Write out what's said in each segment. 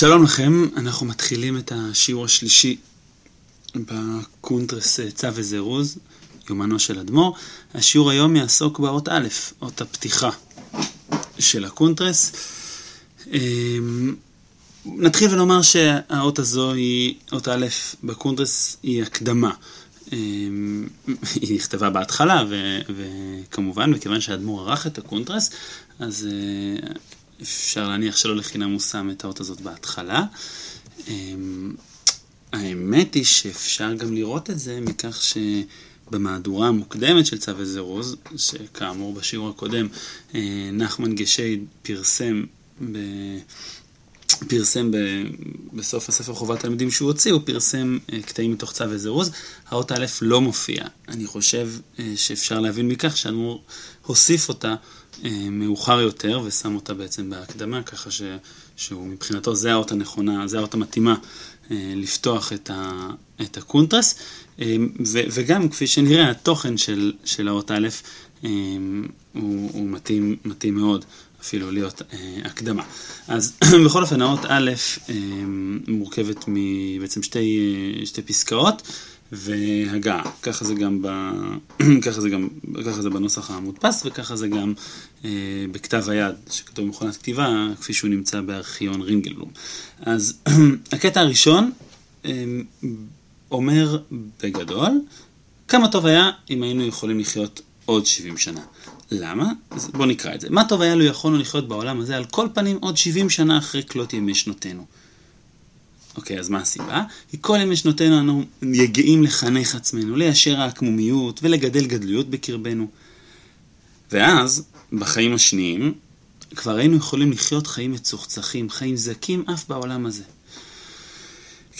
שלום לכם, אנחנו מתחילים את השיעור השלישי בקונטרס צו וזירוז, יומנו של אדמו"ר. השיעור היום יעסוק באות א', אות הפתיחה של הקונטרס. אמ, נתחיל ונאמר שהאות הזו היא, אות א' בקונטרס היא הקדמה. אמ, היא נכתבה בהתחלה, ו, וכמובן, מכיוון שהאדמו"ר ערך את הקונטרס, אז אה, אפשר להניח שלא לחינם הוא שם את האות הזאת בהתחלה. אמ, האמת היא שאפשר גם לראות את זה מכך שבמהדורה המוקדמת של צו וזירוז, שכאמור בשיעור הקודם אה, נחמן גשי פרסם ב... פרסם ב... בסוף הספר חובת תלמידים שהוא הוציא, הוא פרסם אה, קטעים מתוך צו וזירוז. האות א' לא מופיע. אני חושב אה, שאפשר להבין מכך שאדמו"ר הוסיף אותה מאוחר יותר ושם אותה בעצם בהקדמה, ככה ש, שהוא מבחינתו זה האות הנכונה, זה האות המתאימה אה, לפתוח את, ה, את הקונטרס, אה, ו, וגם כפי שנראה התוכן של, של האות א' הוא, הוא מתאים, מתאים מאוד. אפילו להיות אה, הקדמה. אז בכל אופן, האות א' אה, מורכבת מבעצם שתי, אה, שתי פסקאות, והגעה. ככה זה גם, ב... ככה זה גם, ככה זה בנוסח המודפס וככה זה גם אה, בכתב היד שכתוב במכונת כתיבה, כפי שהוא נמצא בארכיון רינגלבלום. אז הקטע הראשון אה, אומר בגדול, כמה טוב היה אם היינו יכולים לחיות עוד 70 שנה. למה? אז בואו נקרא את זה. מה טוב היה לו יכולנו לחיות בעולם הזה על כל פנים עוד 70 שנה אחרי כלות ימי שנותינו. אוקיי, אז מה הסיבה? כי כל ימי שנותינו אנו יגעים לחנך עצמנו, ליישר העקמומיות ולגדל גדלויות בקרבנו. ואז, בחיים השניים, כבר היינו יכולים לחיות חיים מצוחצחים, חיים זכים אף בעולם הזה.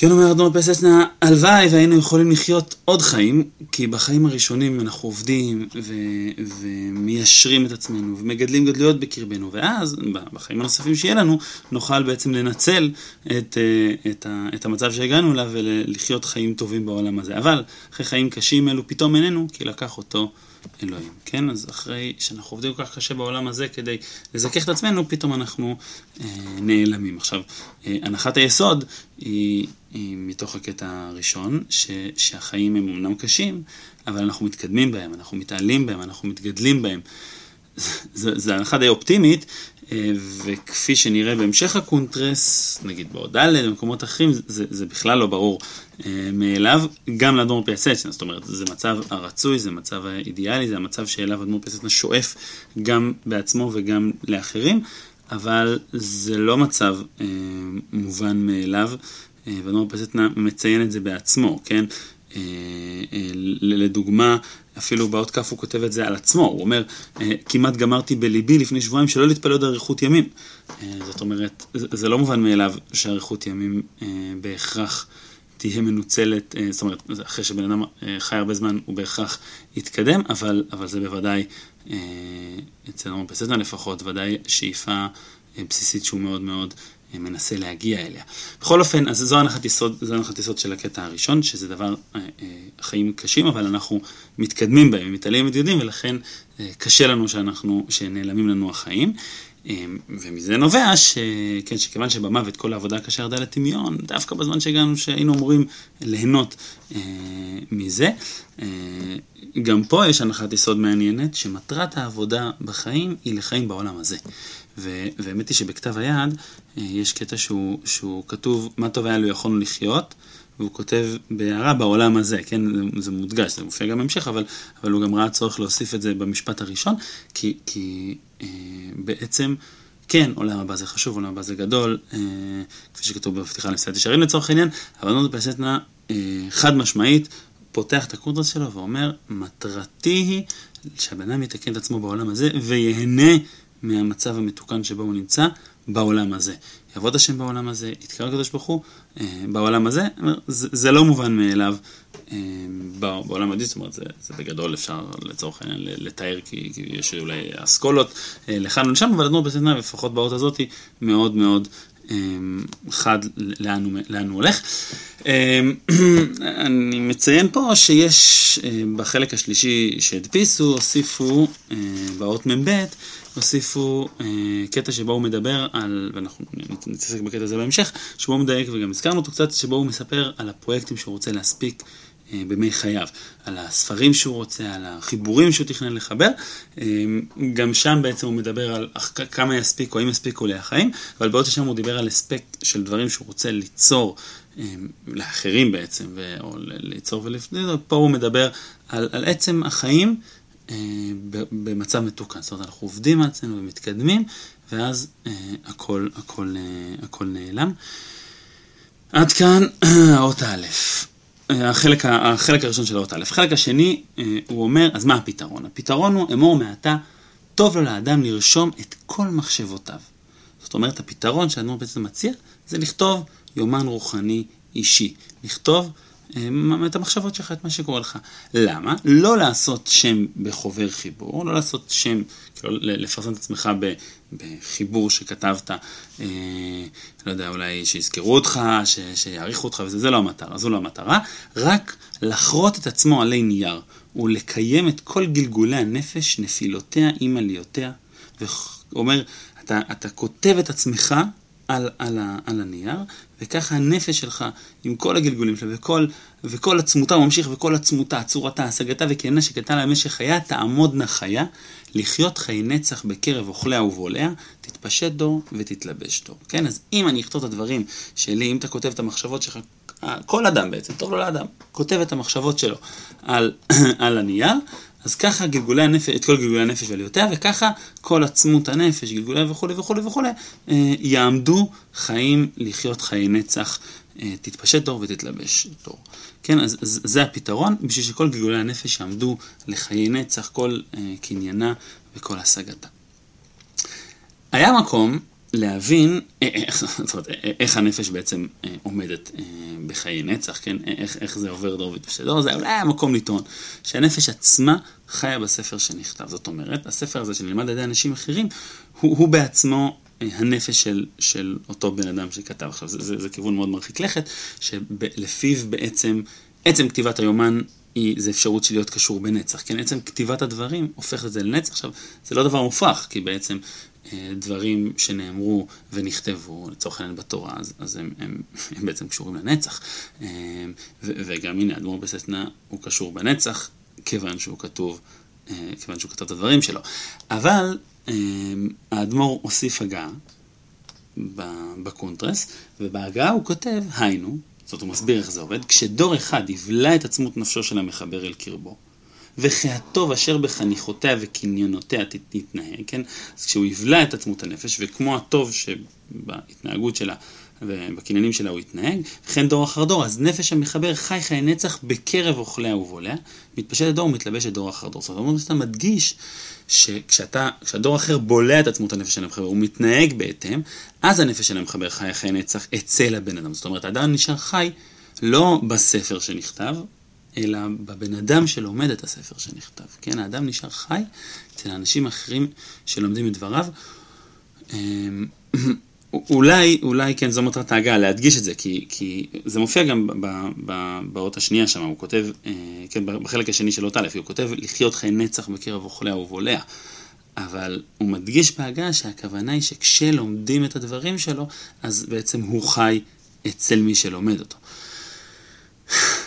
כן אומר אדמו"ר פסצנה, הלוואי והיינו יכולים לחיות עוד חיים, כי בחיים הראשונים אנחנו עובדים ו- ומיישרים את עצמנו ומגדלים גדלויות בקרבנו, ואז בחיים הנוספים שיהיה לנו נוכל בעצם לנצל את, אה, את, ה- את המצב שהגענו אליו ולחיות חיים טובים בעולם הזה. אבל אחרי חיים קשים אלו פתאום איננו, כי לקח אותו אלוהים, כן? אז אחרי שאנחנו עובדים כל כך קשה בעולם הזה כדי לזכך את עצמנו, פתאום אנחנו אה, נעלמים. עכשיו, אה, הנחת היסוד היא, היא מתוך הקטע הראשון, ש, שהחיים הם אמנם קשים, אבל אנחנו מתקדמים בהם, אנחנו מתעלים בהם, אנחנו מתגדלים בהם. זו הנחה די אופטימית, וכפי שנראה בהמשך הקונטרס, נגיד באות ד' במקומות אחרים, זה, זה בכלל לא ברור אה, מאליו, גם לאדמו"ר פיאסצ'נה, זאת אומרת, זה מצב הרצוי, זה מצב האידיאלי, זה המצב שאליו אדמו"ר פיאסצ'נה שואף גם בעצמו וגם לאחרים, אבל זה לא מצב אה, מובן מאליו, אה, ואדמו"ר פיאסצ'נה מציין את זה בעצמו, כן? אה, אה, לדוגמה, אפילו באות כ' הוא כותב את זה על עצמו, הוא אומר, אה, כמעט גמרתי בליבי לפני שבועיים שלא להתפלל עוד אריכות ימים. זאת אומרת, זה לא מובן מאליו שאריכות ימים בהכרח תהיה מנוצלת, זאת אומרת, אחרי שבן אדם חי הרבה זמן הוא בהכרח יתקדם, אבל, אבל זה בוודאי, אצל בסדר לפחות, ודאי שאיפה בסיסית שהוא מאוד מאוד מנסה להגיע אליה. בכל אופן, אז זו הנחת יסוד, זו הנחת יסוד של הקטע הראשון, שזה דבר, אה, אה, חיים קשים, אבל אנחנו מתקדמים בהם, מתעלים ומתגדלים, ולכן אה, קשה לנו שאנחנו, שנעלמים לנו החיים. ומזה נובע ש... כן, שכיוון שבמוות כל העבודה הקשה ירדה לטמיון, דווקא בזמן שהגענו, שהיינו אמורים ליהנות אה, מזה. אה, גם פה יש הנחת יסוד מעניינת, שמטרת העבודה בחיים היא לחיים בעולם הזה. והאמת היא שבכתב היד אה, יש קטע שהוא, שהוא כתוב, מה טוב היה לו יכולנו לחיות, והוא כותב בהערה בעולם הזה, כן, זה, זה מודגש, זה מופיע גם בהמשך, אבל, אבל הוא גם ראה צורך להוסיף את זה במשפט הראשון, כי, כי אה, בעצם, כן, עולם הבא זה חשוב, עולם הבא זה גדול, אה, כפי שכתוב בפתיחה למסילת ישרים לצורך העניין, אבל אדמו"ר פיאסצ'נה אה, חד משמעית, פותח את הקונטרס שלו ואומר, מטרתי היא שהבן אדם יתקן את עצמו בעולם הזה וייהנה מהמצב המתוקן שבו הוא נמצא בעולם הזה. יעבוד השם בעולם הזה, יתקרא לקדוש ברוך הוא אה, בעולם הזה, זה, זה לא מובן מאליו אה, בעולם הדין, זאת אומרת, זה, זה בגדול אפשר לצורך העניין לתאר, כי, כי יש אולי אסכולות אה, לכאן ולשם, אבל אדמו"ר בסדנה, לפחות באות הזאת, מאוד מאוד חד לאן הוא, לאן הוא הולך. אני מציין פה שיש בחלק השלישי שהדפיסו, הוסיפו באות מ"ב, הוסיפו קטע שבו הוא מדבר על, ואנחנו נתעסק בקטע הזה בהמשך, שבו הוא מדייק וגם הזכרנו אותו קצת, שבו הוא מספר על הפרויקטים שהוא רוצה להספיק אה, בימי חייו, על הספרים שהוא רוצה, על החיבורים שהוא תכנן לחבר. אה, גם שם בעצם הוא מדבר על כמה יספיקו, האם יספיקו לי החיים, אבל בעוד ששם הוא דיבר על אספקט של דברים שהוא רוצה ליצור אה, לאחרים בעצם, או ליצור ולפני, פה הוא מדבר על, על עצם החיים במצב מתוקן. זאת אומרת, אנחנו עובדים על עצמנו ומתקדמים, ואז הכל, הכל, הכל נעלם. עד כאן האות א'. החלק, החלק הראשון של האות א'. החלק השני, אה, הוא אומר, אז מה הפתרון? הפתרון הוא, אמור מעתה, טוב לו לאדם לרשום את כל מחשבותיו. זאת אומרת, הפתרון שהאדמו"ר בעצם מציע, זה לכתוב יומן רוחני אישי. לכתוב אה, את המחשבות שלך, את מה שקורה לך. למה? לא לעשות שם בחובר חיבור, לא לעשות שם, כאילו לפרסם את עצמך בחיבור שכתבת, אה, לא יודע, אולי שיזכרו אותך, ש, שיעריכו אותך, וזה זה לא המטרה, זו לא המטרה, רק לחרות את עצמו עלי נייר, ולקיים את כל גלגולי הנפש, נפילותיה עם עליותיה, ואומר, אתה, אתה כותב את עצמך על, על, על הנייר, וככה הנפש שלך, עם כל הגלגולים שלה, וכל, וכל עצמותה, הוא ממשיך, וכל עצמותה, צורתה, השגתה וכהנה שקטה לה במשך חייה, תעמודנה חיה, לחיות חיי נצח בקרב אוכליה ובולעיה, תתפשט דור ותתלבש דור. כן, אז אם אני אכתוב את הדברים שלי, אם אתה כותב את המחשבות שלך, כל אדם בעצם, טוב לו לאדם, כותב את המחשבות שלו על, על הנייר, אז ככה גלגולי הנפש, את כל גלגולי הנפש ועליותיה, וככה כל עצמות הנפש, גלגוליה וכולי וכולי וכולי, אה, יעמדו חיים לחיות חיי נצח, אה, תתפשט דור ותתלבש דור. כן, אז, אז זה הפתרון, בשביל שכל גלגולי הנפש יעמדו לחיי נצח, כל אה, קניינה וכל השגתה. היה מקום להבין איך, זאת אומרת, איך הנפש בעצם עומדת בחיי נצח, כן? איך, איך זה עובר דור ותפשט דור, זה אולי מקום לטעון שהנפש עצמה חיה בספר שנכתב. זאת אומרת, הספר הזה שנלמד על ידי אנשים אחרים, הוא, הוא בעצמו אה, הנפש של, של אותו בן אדם שכתב. עכשיו, זה, זה, זה כיוון מאוד מרחיק לכת, שלפיו בעצם, עצם כתיבת היומן היא, זה אפשרות של להיות קשור בנצח, כן? עצם כתיבת הדברים הופך את זה לנצח. עכשיו, זה לא דבר מופרך, כי בעצם אה, דברים שנאמרו ונכתבו, לצורך העניין בתורה, אז, אז הם, הם, הם בעצם קשורים לנצח. אה, ו, וגם הנה, אדמו"ר בסטנה הוא קשור בנצח, כיוון שהוא כתוב, אה, כיוון שהוא כתב את הדברים שלו. אבל האדמו"ר הוסיף הגה בקונטרס, ובהגה הוא כותב, היינו, זאת הוא מסביר איך זה עובד, כשדור אחד יבלע את עצמות נפשו של המחבר אל קרבו, וכי אשר בחניכותיה וקניונותיה תתנהג, כן? אז כשהוא יבלע את עצמות הנפש, וכמו הטוב שבהתנהגות שלה ובקניינים שלה הוא יתנהג, וכן דור אחר דור, אז נפש המחבר חי חיי נצח בקרב אוכליה ובולע, מתפשט הדור ומתלבש את דור אחר דור. זאת אומרת, אתה מדגיש שכשאתה, כשהדור אחר בולע את עצמות הנפש של המחבר, הוא מתנהג בהתאם, אז הנפש של המחבר חי חיי נצח אצל הבן אדם. זאת אומרת, האדם נשאר חי לא בספר שנכתב, אלא בבן אדם שלומד את הספר שנכתב. כן, האדם נשאר חי אצל האנשים אחרים שלומדים את דבריו. אמ, אולי, אולי כן, זו מטרת ההגעה, להדגיש את זה, כי, כי זה מופיע גם באות השנייה שם, הוא כותב, אה, כן, בחלק השני של אות א', הוא כותב לחיות חיי נצח בקרב אוכליה ובולע. אבל הוא מדגיש בהגעה שהכוונה היא שכשלומדים את הדברים שלו, אז בעצם הוא חי אצל מי שלומד אותו.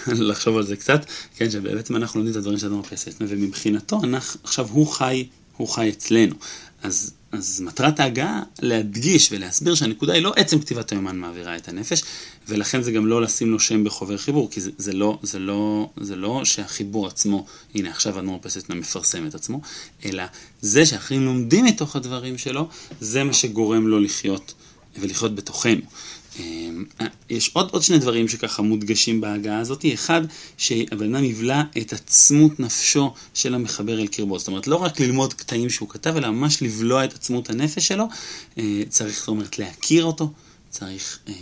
לחשוב על זה קצת, כן, שבעצם אנחנו לומדים את הדברים של אדמו"ר פסט, ומבחינתו, אנחנו, עכשיו הוא חי, הוא חי אצלנו. אז, אז מטרת ההגעה להדגיש ולהסביר שהנקודה היא לא עצם כתיבת היומן מעבירה את הנפש, ולכן זה גם לא לשים לו שם בחובר חיבור, כי זה, זה, לא, זה, לא, זה לא שהחיבור עצמו, הנה עכשיו אדמו"ר פסטנה מפרסם את עצמו, אלא זה שאחרים לומדים מתוך הדברים שלו, זה מה שגורם לו לחיות ולחיות בתוכנו. אמ, יש עוד, עוד שני דברים שככה מודגשים בהגעה הזאת. אחד, שהבן אדם יבלע את עצמות נפשו של המחבר אל קרבו. זאת אומרת, לא רק ללמוד קטעים שהוא כתב, אלא ממש לבלוע את עצמות הנפש שלו. אה, צריך, זאת אומרת, להכיר אותו, צריך אה,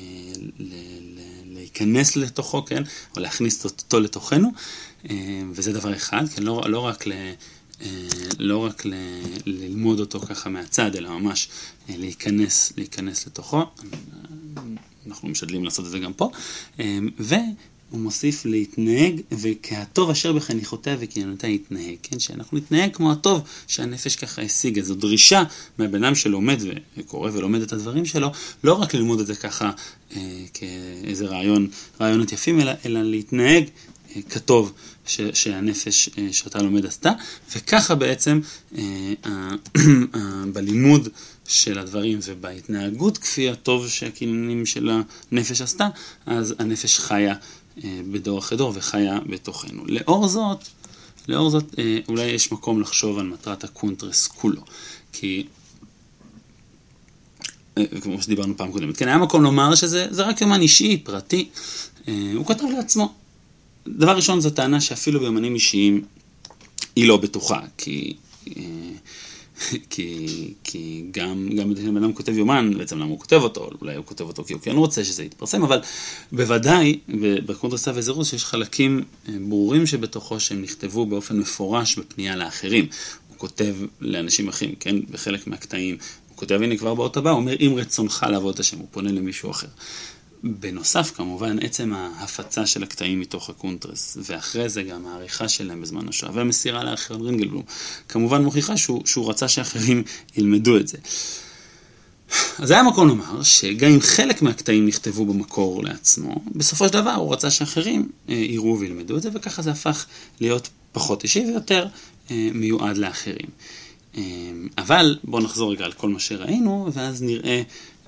להיכנס לתוכו, כן? או להכניס אותו לתוכנו, אה, וזה דבר אחד, כן? לא, לא רק ל... לא רק ל, ללמוד אותו ככה מהצד, אלא ממש להיכנס, להיכנס לתוכו. אנחנו משתדלים לעשות את זה גם פה. ו... הוא מוסיף להתנהג, וכהטוב אשר בחניכותיה וקניינותיה יתנהג, כן? שאנחנו נתנהג כמו הטוב שהנפש ככה השיגה. זו דרישה מהבן אדם שלומד וקורא ולומד את הדברים שלו, לא רק ללמוד את זה ככה אה, כאיזה רעיון, רעיונות יפים, אלא, אלא להתנהג אה, כטוב ש, שהנפש אה, שאתה לומד עשתה, וככה בעצם אה, בלימוד של הדברים ובהתנהגות כפי הטוב שהקניינים של הנפש עשתה, אז הנפש חיה אה, בדור אחרי דור וחיה בתוכנו. לאור זאת, לאור זאת אה, אולי יש מקום לחשוב על מטרת הקונטרס כולו, כי אה, כמו שדיברנו פעם קודמת, כן, היה מקום לומר שזה רק יומן אישי, פרטי, הוא כתב לעצמו. דבר ראשון זו טענה שאפילו ביומנים אישיים היא לא בטוחה, כי כי, כי גם, גם בן אדם כותב יומן, בעצם למה הוא כותב אותו, אולי הוא כותב אותו כי הוא כן רוצה שזה יתפרסם, אבל בוודאי בקונטרס צו וזירוז שיש חלקים אה, ברורים שבתוכו שהם נכתבו באופן מפורש בפנייה לאחרים. הוא כותב לאנשים אחרים, כן, בחלק מהקטעים, הוא כותב, הנה כבר באות הבא, הוא אומר, אם רצונך לעבוד את השם, הוא פונה למישהו אחר. בנוסף, כמובן, עצם ההפצה של הקטעים מתוך הקונטרס, ואחרי זה גם העריכה שלהם בזמן השואה, והמסירה לארכיון רינגלבלום, כמובן מוכיחה שהוא, שהוא רצה שאחרים ילמדו את זה. אז היה מקום לומר שגם אם חלק מהקטעים נכתבו במקור לעצמו, בסופו של דבר הוא רצה שאחרים אה, יראו וילמדו את זה, וככה זה הפך להיות פחות אישי ויותר אה, מיועד לאחרים. אה, אבל בואו נחזור רגע על כל מה שראינו, ואז נראה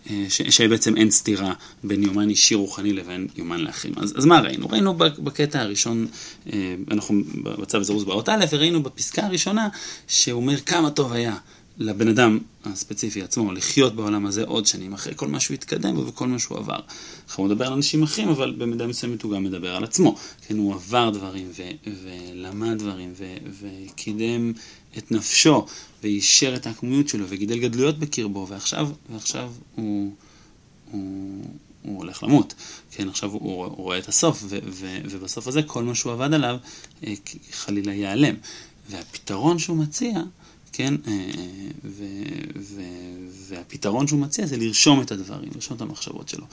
אה, שבעצם אין סתירה בין יומן אישי רוחני לבין יומן לאחרים. אז, אז מה ראינו? ראינו בקטע הראשון, אה, אנחנו בצו זירוז באות א', וראינו בפסקה הראשונה שהוא אומר כמה טוב היה לבן אדם הספציפי עצמו לחיות בעולם הזה עוד שנים אחרי כל מה שהוא התקדם וכל מה שהוא עבר. אנחנו מדבר על אנשים אחרים, אבל במידה מסוימת הוא גם מדבר על עצמו. כן, הוא עבר דברים ו- ולמד דברים ו- וקידם את נפשו ואישר את העקמומיות שלו וגידל גדלויות בקרבו, ועכשיו, ועכשיו הוא, הוא, הוא הולך למות. כן, עכשיו הוא, הוא רואה את הסוף, ו, ו, ובסוף הזה כל מה שהוא עבד עליו אה, חלילה ייעלם. והפתרון שהוא מציע, כן, אה, ו, והפתרון שהוא מציע זה לרשום את הדברים, לרשום את המחשבות שלו.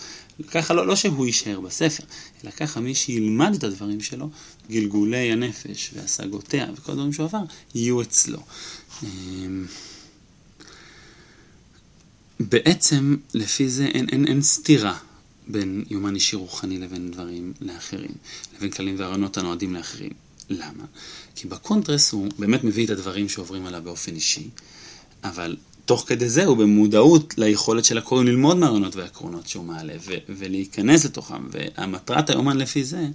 ככה לא, לא שהוא יישאר בספר, אלא ככה מי שילמד את הדברים שלו, גלגולי הנפש והשגותיה וכל הדברים שהוא עבר, יהיו אצלו. אמ, בעצם, לפי זה אין, אין, אין סתירה בין יומן אישי רוחני לבין דברים לאחרים, לבין כללים והרעיונות הנועדים לאחרים. למה? כי בקונטרס הוא באמת מביא את הדברים שעוברים עליו באופן אישי, אבל תוך כדי זה הוא במודעות ליכולת של הקוראים ללמוד מהרעיונות והעקרונות שהוא מעלה ו- ולהיכנס לתוכם. והמטרת היומן לפי זה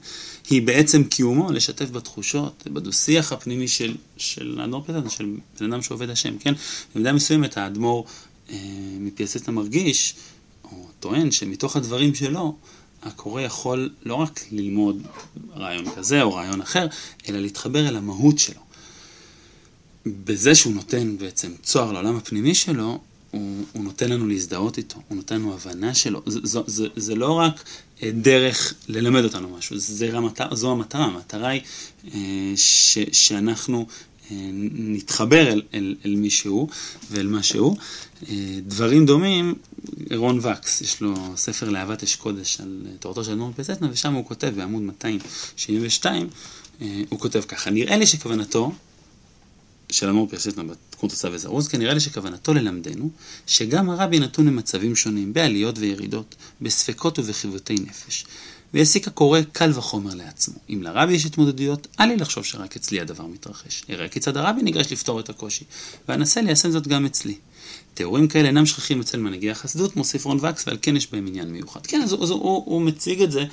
היא בעצם קיומו לשתף בתחושות, בדו-שיח הפנימי של, של האדמו"ר פטרן, של בן אדם שעובד השם, כן? במידה מסוימת האדמו"ר אה, מפייססטה מרגיש, או טוען, שמתוך הדברים שלו, הקורא יכול לא רק ללמוד רעיון כזה או רעיון אחר, אלא להתחבר אל המהות שלו. בזה שהוא נותן בעצם צוהר לעולם הפנימי שלו, הוא, הוא נותן לנו להזדהות איתו, הוא נותן לנו הבנה שלו. זה, זה, זה, זה לא רק אה, דרך ללמד אותנו משהו, זה המטר, זו המטרה. המטרה היא אה, ש, שאנחנו אה, נתחבר אל, אל, אל מישהו ואל מה שהוא. דברים דומים, רון וקס, יש לו ספר לאהבת אש קודש על תורתו של נורם פזטנה, ושם הוא כותב בעמוד 272, הוא כותב ככה, נראה לי שכוונתו של אמור פרשטנה בקונטרסה וזרוז, כי נראה לי שכוונתו ללמדנו שגם הרבי נתון למצבים שונים, בעליות וירידות, בספקות ובחיוותי נפש. ויסיק הקורא קל וחומר לעצמו. אם לרבי יש התמודדויות, אל לי לחשוב שרק אצלי הדבר מתרחש. אראה כיצד הרבי ניגש לפתור את הקושי, ואנסה ליישם זאת גם אצלי. תיאורים כאלה אינם שכיחים אצל מנהיגי החסידות, מוסיף רון וקס, ועל כן יש בהם עניין מיוחד. כן, אז, אז הוא, הוא, הוא מציג את זה,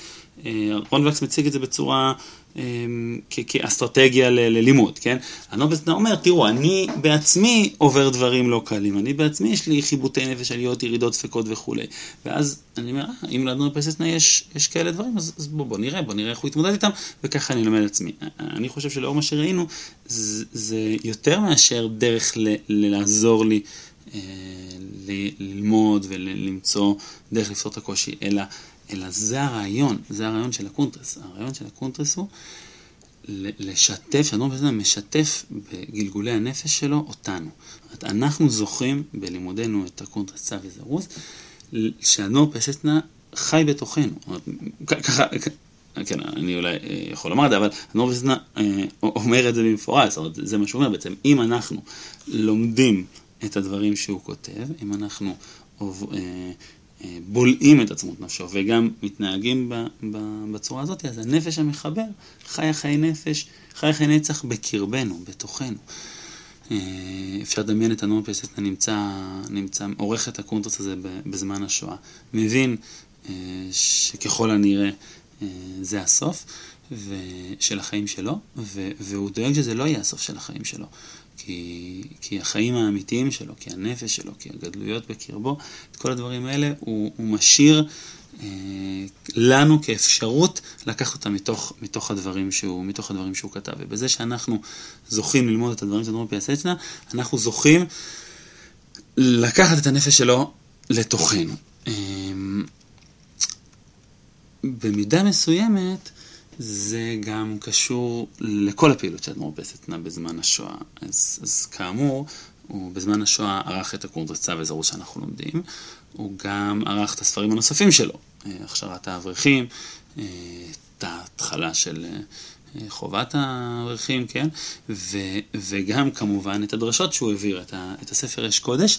אה, רון וקס מציג את זה בצורה אמ, כאסטרטגיה ללימוד, כן? הנובסטנה אומר, תראו, אני בעצמי עובר דברים לא קלים, אני בעצמי יש לי חיבוטי נפש, עליות, ירידות, ספקות וכולי. ואז אני אומר, אה, אם לאדנור פסטנה יש, יש כאלה דברים, אז, אז בוא, בוא נראה, בוא נראה איך הוא יתמודד איתם, וככה אני לומד עצמי. אני חושב שלאור מה שראינו, זה, זה יותר מאשר דרך ל, ל- לעזור לי אה, ל- ללמוד ולמצוא דרך לפתור את הקושי, אלא אלא זה הרעיון, זה הרעיון של הקונטרס. הרעיון של הקונטרס הוא לשתף, שאדמו"ר פיאסצ'נה משתף בגלגולי הנפש שלו אותנו. אנחנו זוכים בלימודנו את הקונטרס צו וזירוז, שאדמו"ר פיאסצ'נה חי בתוכנו. ככה, כן, אני אולי אה, יכול לומר את זה, אבל אדמו"ר פיאסצנה אה, אומר את זה במפורש, זאת אומרת, זה מה שהוא אומר בעצם. אם אנחנו לומדים את הדברים שהוא כותב, אם אנחנו אה, בולעים את עצמות נפשו וגם מתנהגים בצורה הזאת, אז הנפש המחבר חיה חיי נפש, חיה חיי נצח בקרבנו, בתוכנו. אה, אפשר לדמיין את האדמו"ר פיאסצנה נמצא, נמצא, עורך את הקונטרס הזה בזמן השואה. מבין אה, שככל הנראה אה, זה הסוף של החיים שלו, והוא דואג שזה לא יהיה הסוף של החיים שלו. כי, כי החיים האמיתיים שלו, כי הנפש שלו, כי הגדלויות בקרבו, את כל הדברים האלה הוא, הוא משאיר אה, לנו כאפשרות לקחת אותם מתוך, מתוך, הדברים שהוא, מתוך הדברים שהוא כתב. ובזה שאנחנו זוכים ללמוד את הדברים של אדמו"ר פיאסצ'נה, אנחנו זוכים לקחת את הנפש שלו לתוכנו. אה, במידה מסוימת, זה גם קשור לכל הפעילות של אדמו"ר פסטנה בזמן השואה. אז, אז כאמור, הוא בזמן השואה ערך את הקונטרצה וזרו שאנחנו לומדים, הוא גם ערך את הספרים הנוספים שלו, אה, הכשרת האברכים, אה, את ההתחלה של אה, חובת האברכים, כן? ו, וגם כמובן את הדרשות שהוא העביר, את, ה, את הספר אש קודש.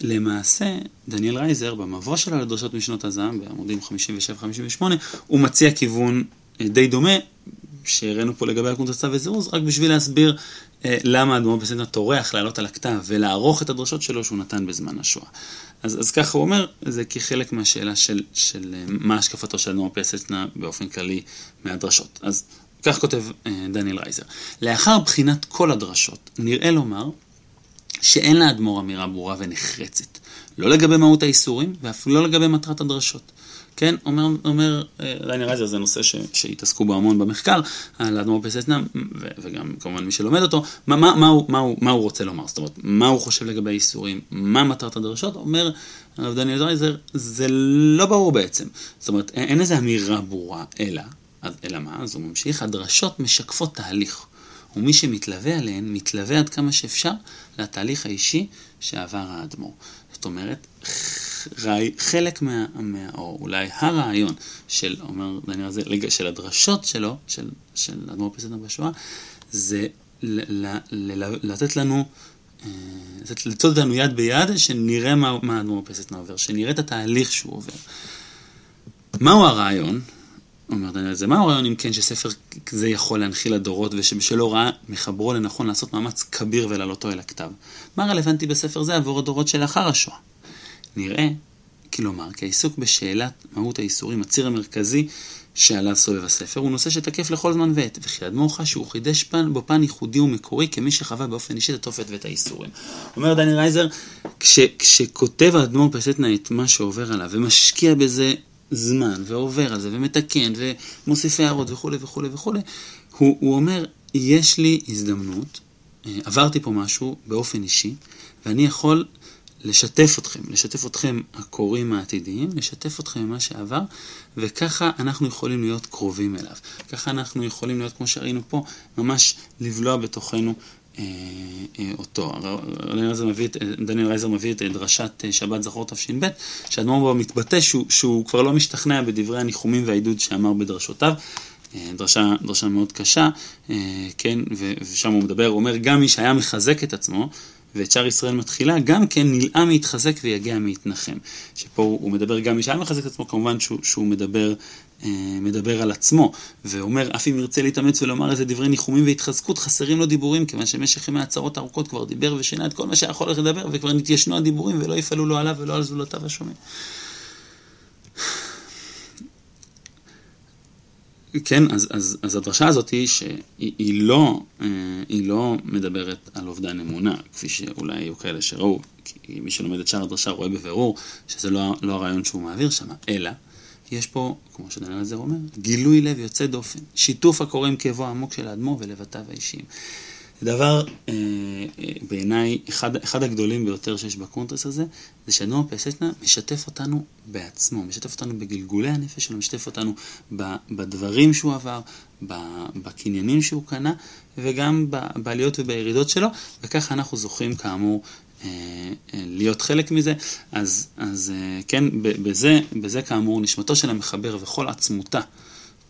למעשה, דניאל רייזר, במבוא שלו לדרשות משנות הזעם, בעמודים 57-58, הוא מציע כיוון די דומה, שהראינו פה לגבי הקונטרס צו וזירוז, רק בשביל להסביר אה, למה האדמו"ר פיאסצנה טורח לעלות על הכתב ולערוך את הדרשות שלו שהוא נתן בזמן השואה. אז, אז ככה הוא אומר, זה כחלק מהשאלה של, של אה, מה השקפתו של האדמו"ר פיאסצנה באופן כללי מהדרשות. אז כך כותב אה, דניאל רייזר. לאחר בחינת כל הדרשות, נראה לומר שאין לאדמו"ר אמירה ברורה ונחרצת, לא לגבי מהות הייסורים ואפילו לא לגבי מטרת הדרשות. כן, אומר, אומר דניאל רייזר, זה נושא ש, שהתעסקו בו המון במחקר, על האדמו"ר פיאסצנה, וגם כמובן מי שלומד אותו, מה, מה, מה, הוא, מה, הוא, מה הוא רוצה לומר, זאת אומרת, מה הוא חושב לגבי הייסורים, מה מטרת הדרשות, אומר הרב דניאל רייזר, זה לא ברור בעצם. זאת אומרת, אין איזו אמירה ברורה, אלא, אלא מה, אז הוא ממשיך, הדרשות משקפות תהליך. ומי שמתלווה עליהן, מתלווה עד כמה שאפשר לתהליך האישי שעבר האדמו"ר. זאת אומרת, חלק מה, מה, או אולי הרעיון של, אומר דניאל זה, של הדרשות שלו, של, של אדמו"ר פסטר בשואה, זה ל, ל, ל, לתת לנו, אה, לצוד אותנו יד ביד, שנראה מה, מה אדמו"ר פסטר עובר, שנראה את התהליך שהוא עובר. מהו הרעיון? אומר דניאל זה, מהו הרעיון אם כן שספר כזה יכול להנחיל לדורות ושבשלו ראה מחברו לנכון לעשות מאמץ כביר ולהעלותו אל הכתב? מה רלוונטי בספר זה עבור הדורות שלאחר השואה? נראה, כלומר, כי העיסוק בשאלת מהות האיסורים, הציר המרכזי שעליו סובב הספר, הוא נושא שתקף לכל זמן ועת, וכי אדמו"ר חש שהוא חידש פן, בו פן ייחודי ומקורי כמי שחווה באופן אישי את התופת ואת האיסורים. אומר דני רייזר, כש, כשכותב האדמו"ר פסטנה את מה שעובר עליו ומשקיע בזה זמן, ועובר על זה, ומתקן, ומוסיף הערות וכולי וכולי וכולי, הוא, הוא אומר, יש לי הזדמנות, אה, עברתי פה משהו באופן אישי, ואני יכול לשתף אתכם, לשתף אתכם הקוראים העתידיים, לשתף אתכם במה שעבר, וככה אנחנו יכולים להיות קרובים אליו. ככה אנחנו יכולים להיות, כמו שראינו פה, ממש לבלוע בתוכנו אה, אה, אותו. דניאל רייזר מביא את דרשת אה, שבת זכור תש"ב, שהאדמו"ר בו מתבטא שהוא, שהוא כבר לא משתכנע בדברי הניחומים והעידוד שאמר בדרשותיו. אה, דרשה, דרשה מאוד קשה, אה, כן, ושם הוא מדבר, הוא אומר, גם מי שהיה מחזק את עצמו, ואת שאר ישראל מתחילה, גם כן נלאה מתחזק ויגע מתנחם. שפה הוא מדבר גם מי שהיה מחזק את עצמו, כמובן שהוא, שהוא מדבר, אה, מדבר על עצמו, ואומר, אף אם ירצה להתאמץ ולומר איזה דברי ניחומים והתחזקות, חסרים לו דיבורים, כיוון שבמשך ימי הצהרות ארוכות כבר דיבר ושינה את כל מה שיכול לדבר, וכבר נתיישנו הדיבורים ולא יפעלו לו עליו ולא על זולותיו השומעים. כן, אז, אז, אז הדרשה הזאת היא שהיא היא לא, אה, היא לא מדברת על אובדן אמונה, כפי שאולי היו כאלה שראו, כי מי שלומד את שאר הדרשה רואה בבירור שזה לא, לא הרעיון שהוא מעביר שם, אלא יש פה, כמו שדניאל עזר אומר, גילוי לב יוצא דופן, שיתוף הקורא עם כאבו העמוק של האדמו"ר ולבטיו האישיים. דבר, אה, בעיניי, אחד, אחד הגדולים ביותר שיש בקונטרס הזה, זה שאדמו"ר פסטנה משתף אותנו בעצמו, משתף אותנו בגלגולי הנפש שלו, משתף אותנו בדברים שהוא עבר, בקניינים שהוא קנה, וגם בעליות ובירידות שלו, וככה אנחנו זוכים כאמור אה, אה, להיות חלק מזה. אז, אז אה, כן, בזה, בזה כאמור נשמתו של המחבר וכל עצמותה,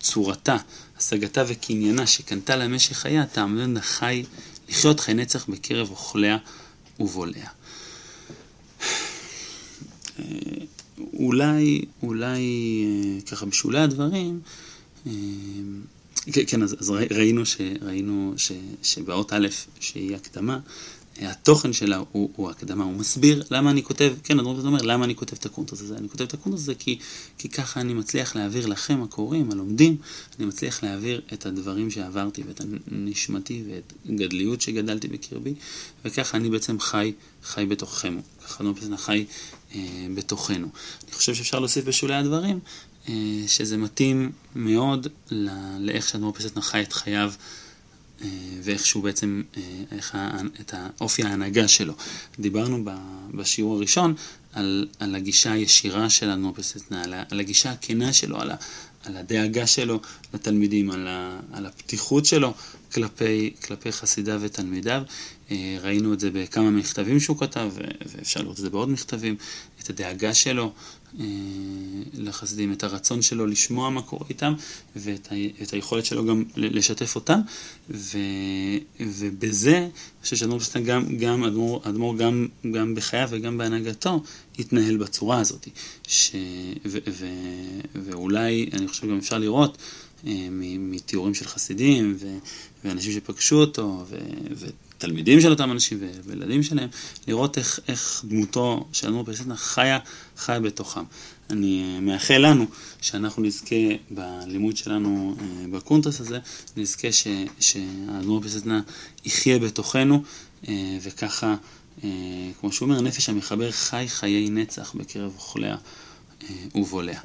צורתה, השגתה וקניינה שקנתה למשך חייה, תעמדנה חי, לחיות חי נצח בקרב אוכליה ובולעיה. אולי, אולי ככה בשולי הדברים, כן, אז, אז ראינו, ש, ראינו ש, שבאות א', שהיא הקדמה, התוכן שלה הוא, הוא הקדמה, הוא מסביר למה אני כותב, כן, האדמו"ר אומר, למה אני כותב את הקונטרס הזה? אני כותב את הקונטרס הזה כי, כי ככה אני מצליח להעביר לכם, הקוראים, הלומדים, אני מצליח להעביר את הדברים שעברתי ואת נשמתי ואת הגדליות שגדלתי בקרבי, וככה אני בעצם חי, חי בתוככם, ככה האדמו"ר פיאסצנה חי אה, בתוכנו. אני חושב שאפשר להוסיף בשולי הדברים, אה, שזה מתאים מאוד לאיך שאדמו"ר פסטנה חי את חייו ואיך שהוא בעצם, אה, איך, את האופי ההנהגה שלו. דיברנו בשיעור הראשון על, על הגישה הישירה של אדמו"ר פסטנה, על, על הגישה הכנה שלו, על, ה, על הדאגה שלו לתלמידים, על, ה, על הפתיחות שלו כלפי, כלפי חסידיו ותלמידיו. ראינו את זה בכמה מכתבים שהוא כתב, ואפשר לראות את זה בעוד מכתבים, את הדאגה שלו אה, לחסדים, את הרצון שלו לשמוע מה קורה איתם, ואת ה, את היכולת שלו גם לשתף אותם, ו, ובזה, אני חושב שאדמו"ר גם, גם אדמו"ר, אדמו"ר גם, גם בחייו וגם בהנהגתו, התנהל בצורה הזאת. ש, ו, ו, ואולי, אני חושב גם אפשר לראות, אה, מתיאורים של חסידים ו, ואנשים שפגשו אותו ו, תלמידים של אותם אנשים וילדים שלהם, לראות איך, איך דמותו של אדמו"ר פסטנה חיה, חיה בתוכם. אני מאחל לנו שאנחנו נזכה בלימוד שלנו אה, בקונטרס הזה, נזכה שהאדמו"ר פסטנה יחיה בתוכנו, אה, וככה, אה, כמו שהוא אומר, נפש המחבר חי חיי נצח בקרב אוכליה ובוליה.